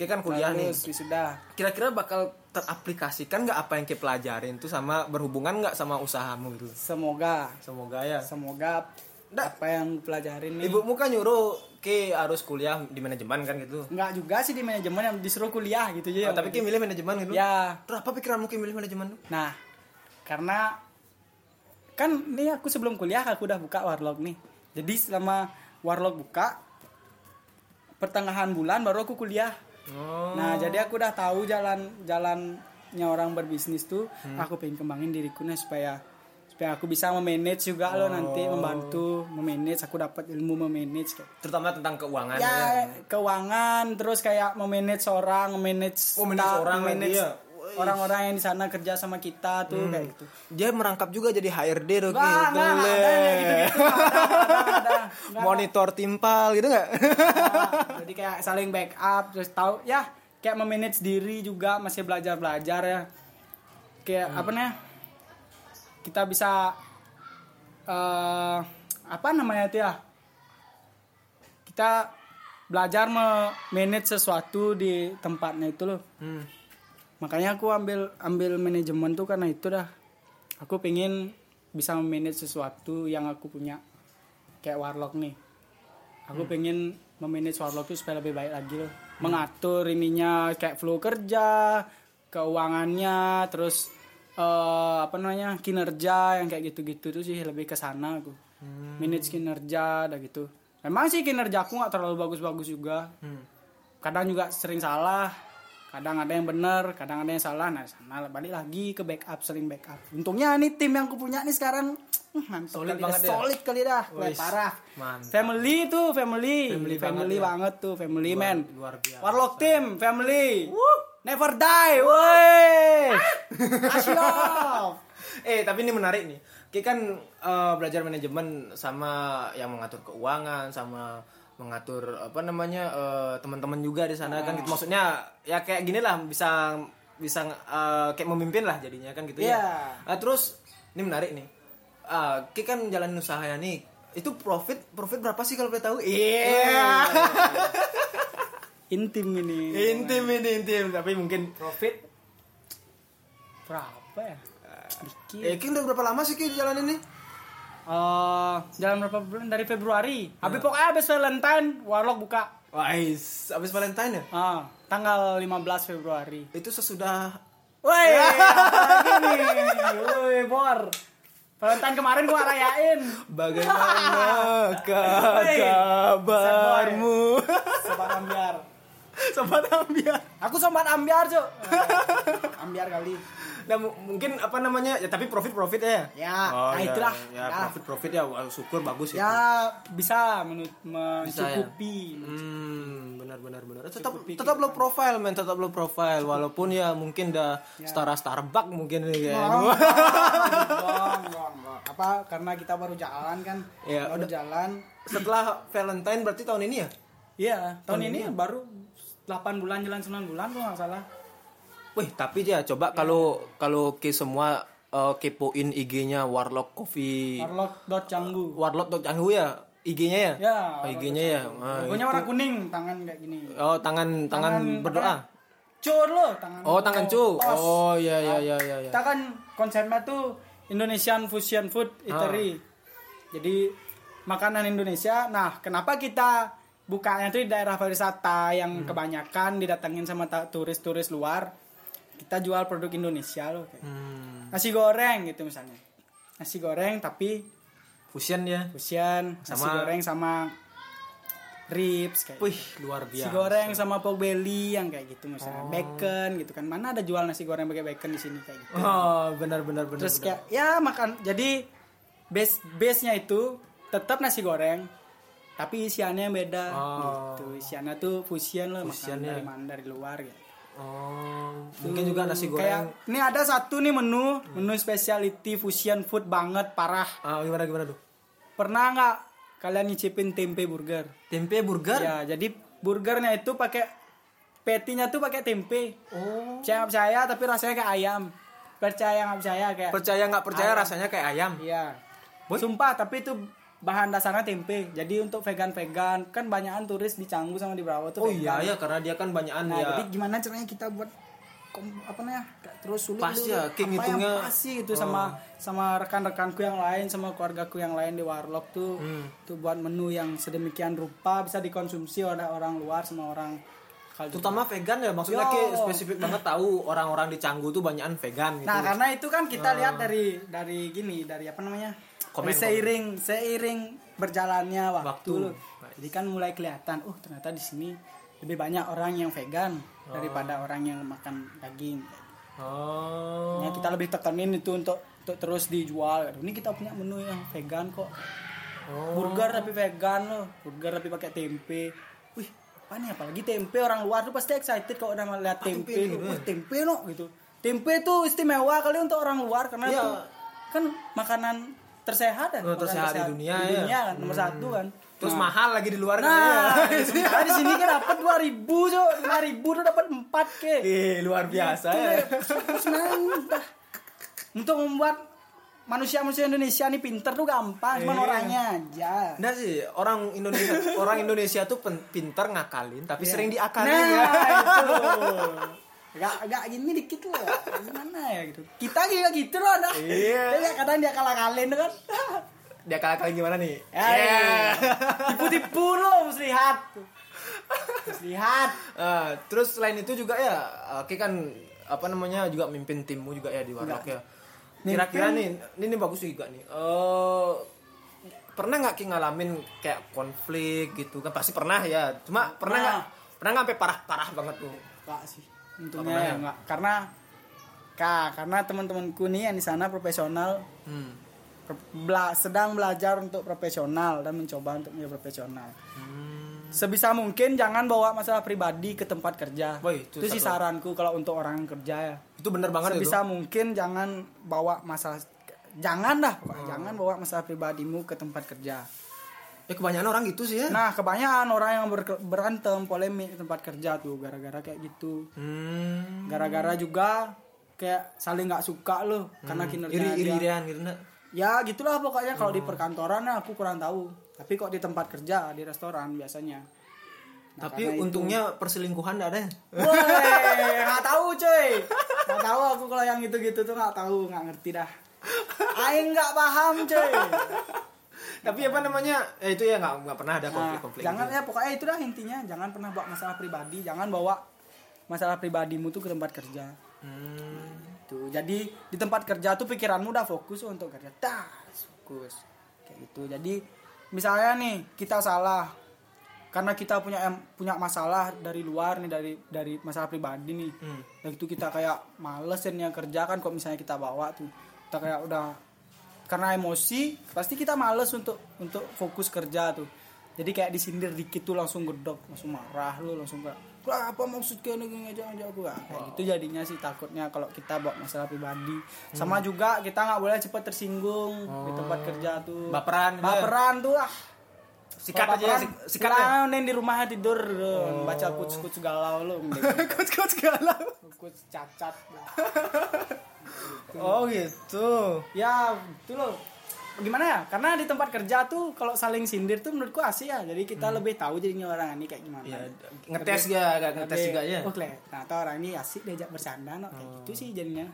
Ki kan kuliah nih. Terus wisuda Kira-kira bakal teraplikasikan nggak apa yang Ki pelajarin tuh sama berhubungan nggak sama usahamu gitu? semoga Semoga ya. semoga Nggak. apa yang pelajarin nih Ibumu kan nyuruh Ki harus kuliah di manajemen kan gitu. nggak juga sih di manajemen yang disuruh kuliah gitu Oh, aja tapi Ki milih manajemen gitu. ya Terus apa pikiranmu Ki milih manajemen tuh? nah karena kan ini aku sebelum kuliah aku udah buka warlock nih jadi selama warlock buka pertengahan bulan baru aku kuliah Oh. Nah, jadi aku udah tahu jalan jalannya orang berbisnis tuh. Hmm. Aku pengen kembangin diriku nih supaya supaya aku bisa memanage juga loh nanti Oh. membantu memanage. Aku dapat ilmu memanage kayak. Terutama tentang keuangan Ya, keuangan terus kayak memanage orang, memanage Oh, manage orang memanage ya? Orang-orang yang di sana kerja sama kita tuh Hmm. kayak gitu. Dia merangkap juga jadi HRD Wah, gitu. Monitor timpal gitu nggak? Nah, jadi kayak saling backup terus tahu ya kayak memanage diri juga masih belajar belajar ya kayak Hmm. apa nih kita bisa eh apa namanya itu ya kita belajar manage sesuatu di tempatnya itu loh Hmm. Makanya aku ambil ambil manajemen tuh karena itu dah. Aku pengen bisa memanage sesuatu yang aku punya. Kayak warlock nih. Aku pengen memanage warlock itu supaya lebih baik lagi loh. Mengatur ininya kayak flow kerja keuangannya terus eh, apa namanya kinerja yang kayak gitu-gitu tuh sih lebih ke sana aku. Manage kinerja dah gitu. Memang sih kinerja aku nggak terlalu bagus-bagus juga. Hmm. kadang juga sering salah kadang ada yang benar kadang ada yang salah. Nah sana balik lagi ke backup sering backup. Untungnya nih tim yang aku punya nih sekarang uh, mantap Solid kali banget dah, ya? solid kali dah. Wah, Wis, parah. mantap. family tuh family. Family family, banget banget, ya. tuh family Luar- man. luar biasa. warlock team family. Never die woi. Asyik. [laughs] Eh tapi ini menarik nih. Ki kan eh, belajar manajemen sama yang mengatur keuangan sama mengatur apa namanya eh, teman-teman juga di sana kan gitu. Maksudnya ya kayak gini lah bisa bisa eh, kayak memimpin lah jadinya kan gitu Iya. ya. Ah, terus ini menarik nih. Ah, Ki kan jalan usahanya nih itu profit profit berapa sih kalau boleh tahu? Iya. [laughs] intim ini intim ini intim tapi mungkin profit berapa ya dikit eh King udah berapa lama sih King jalan ini? Eh, jalan berapa bulan dari Februari habis pokoknya habis Valentine warlock buka Wais, abis Valentine ya? ah tanggal 15 Februari Itu sesudah Woi, gini, woi bor. Valentine kemarin gua rayain. bagaimana [laughs] kabarmu? Sobat ambiar. Sobat ambiar. Aku sobat ambiar, Cuk. ambiar kali. Nah, mu- mungkin apa namanya? Ya tapi profit profit ya. Ya, Oh, nah ya, itulah. Ya, Ya. profit profit ya. Syukur bagus itu. Ya, bisa menut Bisa, ya? mencukupi. Hmm, benar benar benar. Tetap Cukupi tetap low profile men, tetap low profile walaupun ya mungkin dah setara Starbucks mungkin bang. [laughs] Apa karena kita baru jalan kan? Ya, baru udah. jalan. Setelah Valentine berarti tahun ini ya? Iya, tahun ini baru 8 bulan jalan 9 bulan kalau nggak salah. Wih, tapi ya coba kalau kalau ke semua eh, kepoin IG-nya Warlock Coffee. Warlock.canggu. Warlock.canggu ya IG-nya ya? Ya, Oh, IG-nya ya. Ah, Pokoknya warna kuning, tangan kayak gini. Oh, tangan tangan, berdoa. Cur lo, tangan. Oh, tangan cu. Oh, iya iya iya iya. iya. Kita kan konsepnya tuh Indonesian Fusion Food Eatery. Ah. Jadi makanan Indonesia. Nah, kenapa kita bukanya tuh di daerah pariwisata Hmm. yang kebanyakan didatengin sama turis-turis luar. Kita jual produk Indonesia loh. kayak. Hmm, Nasi goreng gitu misalnya. Nasi goreng tapi fusion ya. fusion, nasi Sama- goreng sama ribs kayak Wih, luar nasi biasa. goreng sama pork belly yang kayak gitu misalnya Oh. bacon gitu kan mana ada jual nasi goreng pakai bacon di sini kayak gitu Oh, benar benar benar. terus benar. kayak ya makan jadi base base nya itu tetap nasi goreng tapi isiannya beda Oh. gitu isiannya tuh fusion loh Fusion makanan dari mana dari luar gitu Oh, mungkin juga nasi goreng. kayak ini ada satu nih menu menu specialty fusion food banget parah Ah, gimana gimana tuh? pernah nggak kalian nyicipin tempe burger Tempe burger? Ya, jadi burgernya itu pakai patty-nya tuh pakai tempe. Oh. Percaya nggak percaya tapi rasanya kayak ayam. Percaya nggak percaya kayak Percaya nggak percaya Ayam. rasanya kayak ayam. Iya. Boy. Sumpah, tapi itu bahan dasarnya tempe. Jadi untuk vegan-vegan kan banyakan turis di Canggu sama di Bravo tuh Oh iya ya karena dia kan banyakan Nah, ya. jadi gimana caranya kita buat kom- apa namanya? kayak terus sulit Pas dulu. ya, King apa hitungnya. yang pas sih itu sama sama rekan-rekanku yang lain sama keluargaku yang lain di Warlock tuh Hmm. tuh buat menu yang sedemikian rupa bisa dikonsumsi oleh orang luar sama orang juga. Terutama vegan ya maksudnya. Ki, spesifik banget tahu orang-orang di Canggu tuh banyakan vegan gitu. Nah, karena itu kan kita lihat dari dari gini, dari apa namanya? Komen, seiring seiring berjalannya waktu. Waktu. Jadi kan mulai kelihatan, oh ternyata di sini lebih banyak orang yang vegan daripada orang yang makan daging. Oh. Ya, kita lebih tekenin itu untuk untuk terus dijual. Ini kita punya menu yang vegan kok. Oh. Burger tapi vegan loh. Burger tapi pakai tempe. Wih, apa nih apalagi tempe orang luar tuh pasti excited kalau udah melihat tempe. tempe tuh. Wih, tempe no gitu. Tempe tuh istimewa kali untuk orang luar karena Iya. itu kan makanan tersehat ya. Oh, tersehat di dunia, di ya. dunia kan nomor satu kan. Terus Nah. mahal lagi di luar Nah, sementara [laughs] di sini kan dapat 2000, Cok. 5000 tuh dapat 4 ke. Ih, luar biasa Itu ya. Sebenarnya udah. Untuk membuat manusia-manusia Indonesia nih pinter tuh gampang, cuman Iya. orangnya aja. Nah sih orang Indonesia orang Indonesia tuh pinter ngakalin tapi sering diakalin nah, ya. itu. [laughs] Gak, gak gini dikit loh. Gimana ya gitu. Kita juga gitu loh, nah. Iya. Dia kadang dia kalah-kalin kan. Dia kalah-kalin gimana nih? Ya, Iya. Tipu-tipu lo, mesti lihat. Mesti lihat. Ah, terus selain itu juga ya, Oke kan apa namanya juga mimpin timmu juga ya di Warlock ya. Kira-kira nih, ini, ini bagus juga nih. Eh pernah nggak Ki ngalamin kayak konflik gitu kan? Pasti pernah ya. Cuma pernah nggak? Pernah nggak sampai parah-parah banget tuh? Enggak sih. Untungnya ya enggak. Karena Kak, karena teman-temanku nih yang di sana profesional Hmm. bela- sedang belajar untuk profesional dan mencoba untuk menjadi profesional. Hmm. Sebisa mungkin jangan bawa masalah pribadi ke tempat kerja. Woi, itu itu sih saranku kalau untuk orang yang kerja ya. Itu bener banget itu. Sebisa mungkin jangan bawa masalah jangan dah, Hmm. jangan bawa masalah pribadimu ke tempat kerja. Ya kebanyakan orang gitu sih ya. Nah, kebanyakan orang yang ber- berantem polemik di tempat kerja tuh gara-gara kayak gitu. Hmm. gara-gara juga kayak saling nggak suka loh karena kinerja dia Iri-irian gitu nak. ya gitulah pokoknya kalau di perkantoran nah, aku kurang tahu tapi kok di tempat kerja di restoran biasanya Nah, Tapi karena itu- untungnya perselingkuhan nggak ada. Woi, [laughs] nggak tahu cuy nggak tahu aku kalau yang gitu-gitu tuh nggak tahu nggak ngerti dah Aing nggak paham cuy Tapi apa namanya? Eh, itu ya nggak nggak pernah ada Nah, konflik-konflik. jangan gitu. ya pokoknya itu dah intinya jangan pernah bawa masalah pribadi jangan bawa masalah pribadimu tuh ke tempat kerja Hmm. tuh jadi di tempat kerja tuh pikiranmu udah fokus untuk kerja tas fokus kayak gitu jadi misalnya nih kita salah karena kita punya punya masalah dari luar nih dari dari masalah pribadi nih Hmm. dan itu kita kayak males yang kerja kan kok misalnya kita bawa tuh kita kayak udah karena emosi pasti kita males untuk untuk fokus kerja tuh. Jadi kayak disindir dikit tuh langsung gedok langsung marah lu langsung kayak "Wah, apa maksud kalian ini ngajak ngajak aku? Kayak gitu jadinya sih takutnya kalau kita bawa masalah pribadi. Sama juga kita nggak boleh cepat tersinggung di tempat kerja tuh. Baperan gitu baperan tuh ah. Sikat aja baperan, sikat ya. sikat di rumah tidur oh. baca kuts kuts galau lu [laughs] Coach coach galau. kuts cacat [laughs] Oh gitu. ya itu loh gimana ya karena di tempat kerja tuh kalau saling sindir tuh menurutku asik ya jadi kita lebih tahu jadinya orang ini kayak gimana Ya, ngetes ya, agak ngetes Lebih, juga ya. oh kelihatan ternyata orang ini asik diajak bersanda no. kayak gitu sih jadinya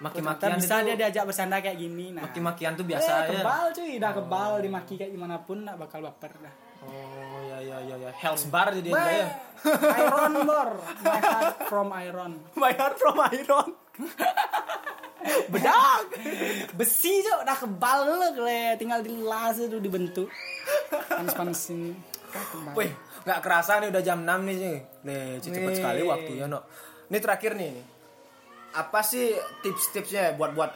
Maki-makian bisa itu, dia diajak bersanda kayak gini nah maki-makian tuh eh, biasa ya. kebal cuy udah kebal dimaki kayak gimana pun nggak bakal baper dah Oh ya ya ya ya. Health bar jadi ya. iron bor my heart from iron [laughs] My heart from iron. [laughs] bedak. Besi cok udah kebal dulu kle tinggal dilas itu dibentuk. Panas panasin Wih, nggak kerasa nih udah jam 6 nih sih. Nih, cepet sekali waktunya, no. Ini terakhir nih, nih. Apa sih tips-tipsnya buat buat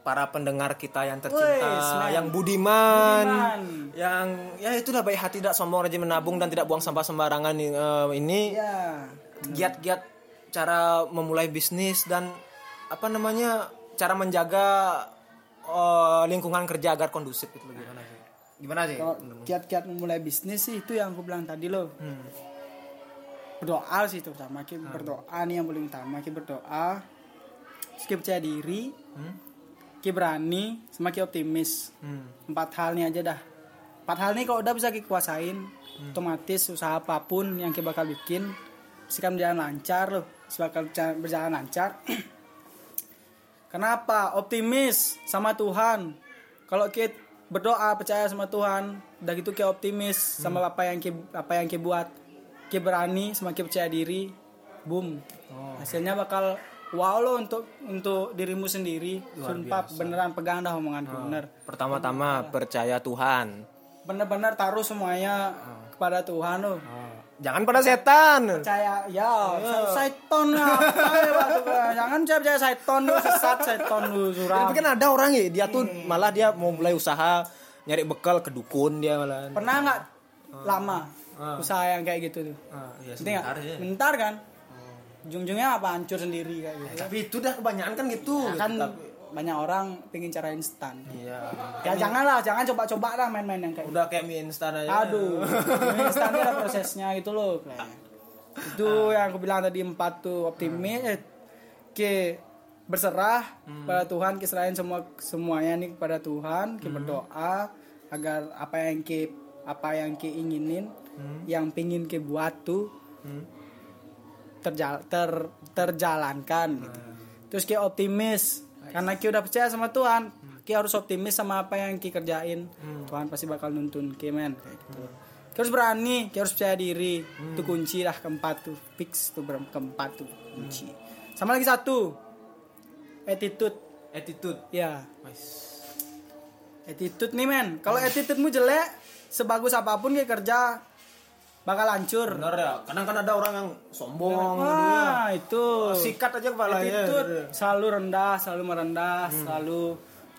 para pendengar kita yang tercinta, Wih, yang budiman, Budiman. yang ya itulah baik hati, tidak sombong, rajin menabung dan tidak buang sampah sembarangan eh, ini. Ya. Giat-giat cara memulai bisnis dan apa namanya cara menjaga eh, lingkungan kerja agar kondusif itu gimana sih? Gimana sih? kalau kiat-kiat memulai bisnis sih itu yang aku bilang tadi loh. Berdoa sih terutama kita berdoa nih yang paling utama kita berdoa terus kita percaya diri kita berani semakin optimis. Hmm. empat hal nih aja dah. Empat hal nih kalau udah bisa kita kuasain otomatis usaha apa pun yang kita bakal bikin pasti akan berjalan lancar loh. Bakal berja- berjalan lancar [clears throat] kenapa? Optimis sama Tuhan. Kalau kita berdoa percaya sama Tuhan udah gitu kita optimis sama apa yang kita apa yang kita buat. Kita berani semakin percaya diri boom. Hasilnya bakal wow lo untuk untuk dirimu sendiri. Sumpah beneran pegang dah omonganku bener. Pertama-tama percaya Tuhan. bener-bener taruh semuanya kepada Tuhan lo Jangan pada setan. percaya ya seton apa ya jangan percaya percaya seton lu sesat seton lu suram. Tapi kan ada orang ya, dia tuh malah dia mau mulai usaha nyari bekal ke dukun dia malah. pernah nggak? Lama. Usaha yang kayak gitu tuh. Ah, iya, sebentar ya. bentar kan? Ujung-ujungnya apa? Hancur sendiri kayak gitu. Tapi itu dah kebanyakan kan gitu. Ya kan banyak orang pengen cara instan Iya. ya janganlah jangan coba-coba lah main-main yang kayak gitu. Udah kayak mie instan aja. aduh [laughs] ini instan ada prosesnya gitu loh kayak. itu yang aku bilang tadi empat tuh optimis eh, ke berserah pada Tuhan kisrahin semua semuanya nih kepada Tuhan ke berdoa agar apa yang ke apa yang ke inginin yang pingin ke buat tuh terjal ter terjalankan gitu. terus ke optimis karena ki udah percaya sama Tuhan. Ki harus optimis sama apa yang ki kerjain. Tuhan pasti bakal nuntun ki men. Kayak gitu. Ki harus berani ki harus percaya diri. Itu kunci lah keempat tuh. Fix tuh keempat tuh kunci. Sama lagi satu. Attitude. Attitude. ya. Attitude nih men. Kalau attitude-mu jelek sebagus apa pun ki kerja bakal hancur Bener ya. Kadang kan ada orang yang sombong. Wah, itu. Sikat aja kepalanya. Attitude selalu rendah, selalu merendah, selalu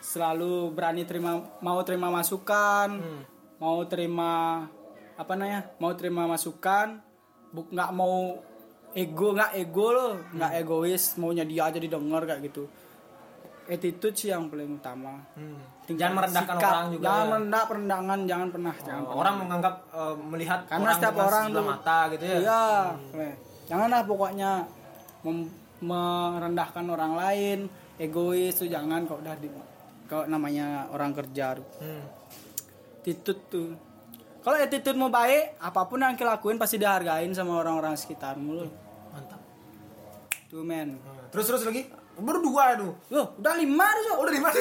selalu berani terima mau terima masukan, mau terima apa namanya? Mau terima masukan, buk nggak mau ego nggak ego loh, nggak egois, maunya dia aja didengar kayak gitu. Attitude sih yang paling utama. Jangan merendahkan Sikap. orang juga. Jangan ya. merendah perendangan, jangan pernah, jangan pernah. Orang menganggap eh, melihat Karena orang setiap orang tuh- mata gitu ya. Iya. Weh. Janganlah pokoknya merendahkan orang lain, egois tuh jangan kok udah di kalau namanya orang kerja tuh. Hmm. attitude tuh kalau attitude mau baik apa pun yang kita lakuin pasti dihargain sama orang-orang sekitarmu lo Mantap. tuh men Terus terus lagi? Baru dua tuh. Loh, udah lima tuh Sok. Udah di mana?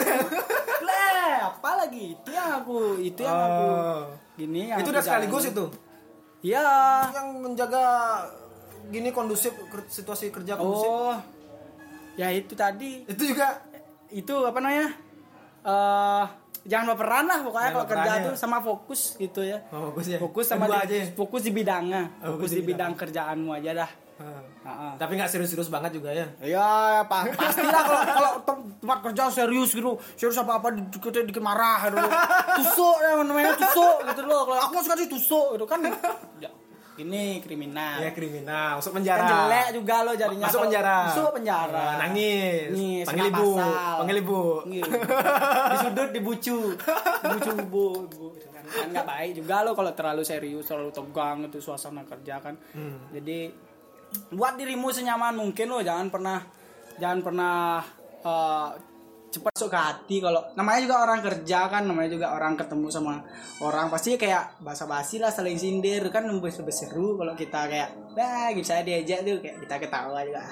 Le, [laughs] apa lagi itu yang aku itu yang aku Oh. gini yang Itu udah sekaligus itu. iya Yang menjaga gini kondusif situasi kerja kondusif. oh ya itu tadi Itu juga itu apa namanya eh jangan baperan lah pokoknya Jangan kalau kerja ya. tuh sama fokus gitu ya oh, bagus ya. fokus sama di, aja. ya? fokus di bidangnya Oh, fokus di bidang kerjaanmu aja dah Heeh. Tapi nggak serius-serius banget juga ya. Ya, pa pastilah kalau kalau tem- tempat kerja serius gitu, serius apa apa dikit dikit marah gitu. Tusuk ya namanya tusuk gitu loh. Kalau aku suka sih tusuk gitu kan. Ya, ini kriminal. Ya kriminal, masuk kan penjara. jelek juga lo jadinya. Masuk penjara. Masuk penjara. Ah, nangis. Nangis, Panggil ibu. pasal. Panggil ibu. Iya. Di sudut dibucu. Dibucu bu, bu. Kan Kan nggak baik juga lo kalau terlalu serius, terlalu tegang itu suasana kerja kan. Hmm. Jadi buat dirimu senyaman mungkin lo jangan pernah jangan pernah eh, cepat ke hati kalau namanya juga orang kerja kan namanya juga orang ketemu sama orang pasti kayak basa-basi lah saling sindir kan lebih lebih seru kalau kita kayak bah gitu saya diajak tuh kayak kita ketawa juga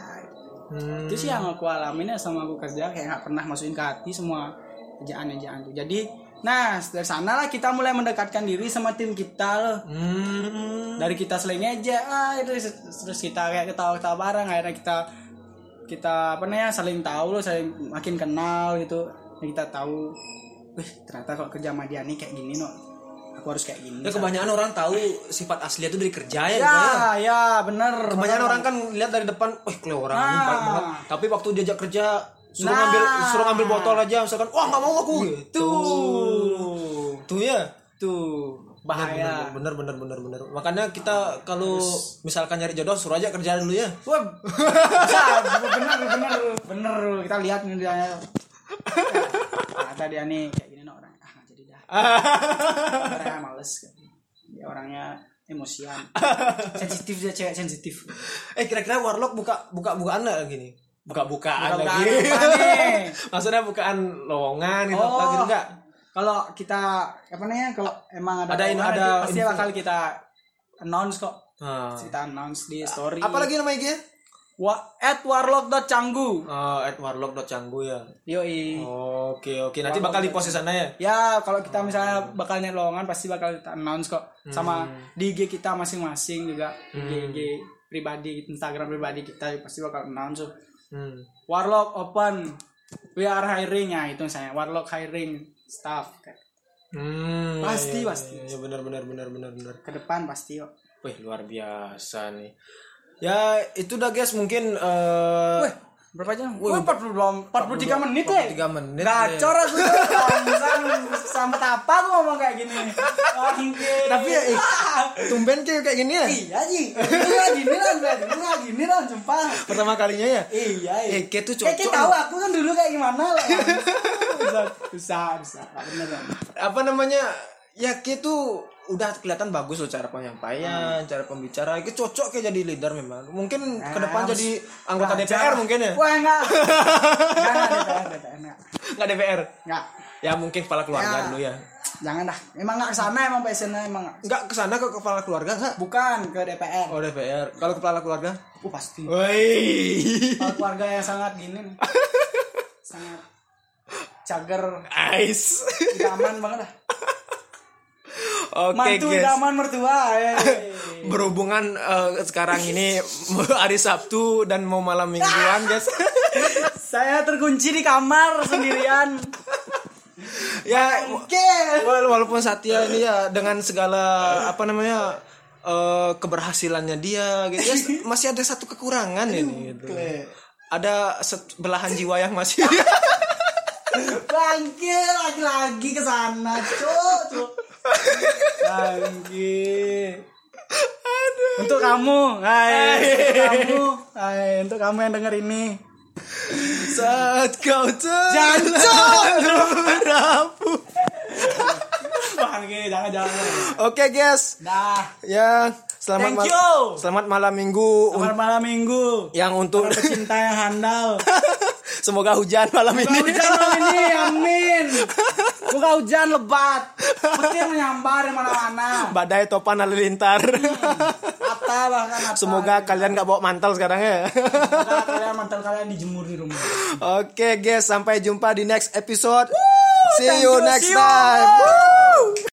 Hmm. itu sih yang aku alamin ya sama aku kerja kayak nggak pernah masukin ke hati semua ejaan-ejaan tuh jadi nah dari sana lah kita mulai mendekatkan diri sama tim kita loh Hmm. dari kita selain aja ah itu terus kita kayak ketawa-ketawa bareng akhirnya kita kita apa namanya saling tahu loh saling makin kenal gitu kita tahu wih ternyata kalau kerja sama dia nih kayak gini no aku harus kayak gini Ya kebanyakan orang tahu sifat asli itu dari kerja ya. ya gitu ya. ya bener Kebanyakan bener. orang kan lihat dari depan, wah kalau orang ini Nah. baik banget. Tapi waktu diajak kerja suruh Nah. ngambil suruh ngambil botol aja misalkan, wah nggak mau aku gitu. tuh Tuh ya. tuh bahaya Bener bener bener bener. Makanya kita kalau misalkan nyari jodoh suruh aja kerja dulu ya. Wah, bisa, [laughs] bener, bener, bener. Kita lihat nih dia. Kata dia nih kayak gini no orang. Ah, jadi dah. Orangnya males. Dia orangnya emosian. [laughs] Sensitif dia cewek sensitif. Eh kira-kira warlock buka buka bukaan nggak gini? Buka bukaan Buka-bukaan lagi. apa [laughs] nih? Maksudnya bukaan lowongan gitu apa gitu enggak? Kalau kita apa namanya? Kalau emang ada Ada lowongan, ada pasti info. bakal kita announce kok. Nah. Kita announce di story. Apa lagi nama IG-nya? Wa at warlock.canggu. Oh, at warlock.canggu ya. Yoi. Oke oke nanti bakal di post sana ya. Ya, kalau kita misalnya bakal nyari lowongan pasti bakal kita announce kok sama di IG kita masing-masing juga. IG, IG pribadi, Instagram pribadi kita pasti bakal announce. Hmm. Warlock open. We are hiring ya itu saya. Warlock hiring staff. Hmm, Pasti, iya, pasti. Iya, iya, benar benar benar benar benar. Ke depan pasti kok. Wih, luar biasa nih. Ya, itu dah guys mungkin eh Wih, berapa jam? Wih, 40 belum 43 menit ya. 43 menit, Gacor aku sampai apa tuh ngomong kayak gini. Tapi ya, eh, tumben kayak kayak gini ya. Iya Ji, ini lah gini lah, ini lah gini lah, sumpah. Pertama kalinya ya. Iya, iya. Eh, kayak tuh Kayak cocok. tahu aku kan dulu kayak gimana lah. [laughs] Bisa, bisa, bisa. Apa namanya? Ya kayak tuh udah kelihatan bagus loh cara penyampaian, cara pembicara. Kayak cocok kayak jadi leader memang. Mungkin ke depan jadi anggota. DPR mungkin ya. Wah, enggak. [laughs] Enggak, enggak, DPR, DPR, enggak. Enggak DPR. Enggak. Ya mungkin kepala keluarga Ya. dulu ya. Jangan dah. Emang enggak ke sana emang passionnya emang nggak. Enggak ke sana ke kepala keluarga enggak? Bukan ke DPR. Oh DPR. Kalau kepala keluarga? Oh, pasti. Woi. Kalau keluarga yang sangat gini nih. [laughs] sangat cager Ice. idaman banget dah. [laughs] Oke Mantu guys. idaman mertua. eh. [laughs] Berhubungan eh, sekarang ini [laughs] hari Sabtu dan mau malam mingguan guys. [laughs] Saya terkunci di kamar sendirian. ya Oke. wala- walaupun Satya ini ya dengan segala apa namanya eh, keberhasilannya dia gitu ya masih ada satu kekurangan ini gitu. Ada belahan jiwa yang masih Bangke lagi-lagi ke sana, cuk, cuk. Bangke. Untuk kamu, hai, kamu, hai, untuk kamu yang denger ini. saat kau terharapu. Bangke, jangan jangan. Oke guys, Dah. ya selamat Thank you. selamat malam minggu Selamat malam minggu. yang untuk Para pecinta yang handal. [laughs] Semoga hujan malam Semoga ini. hujan malam ini, amin. [laughs] Semoga hujan lebat. Petir menyambar di mana-mana. Badai topan halilintar. Ata bahkan ata. Semoga kalian gak bawa mantel sekarang ya. Semoga kalian mantel kalian dijemur di rumah. Oke guys, sampai jumpa di next episode. See thank you next see you. time. Woo!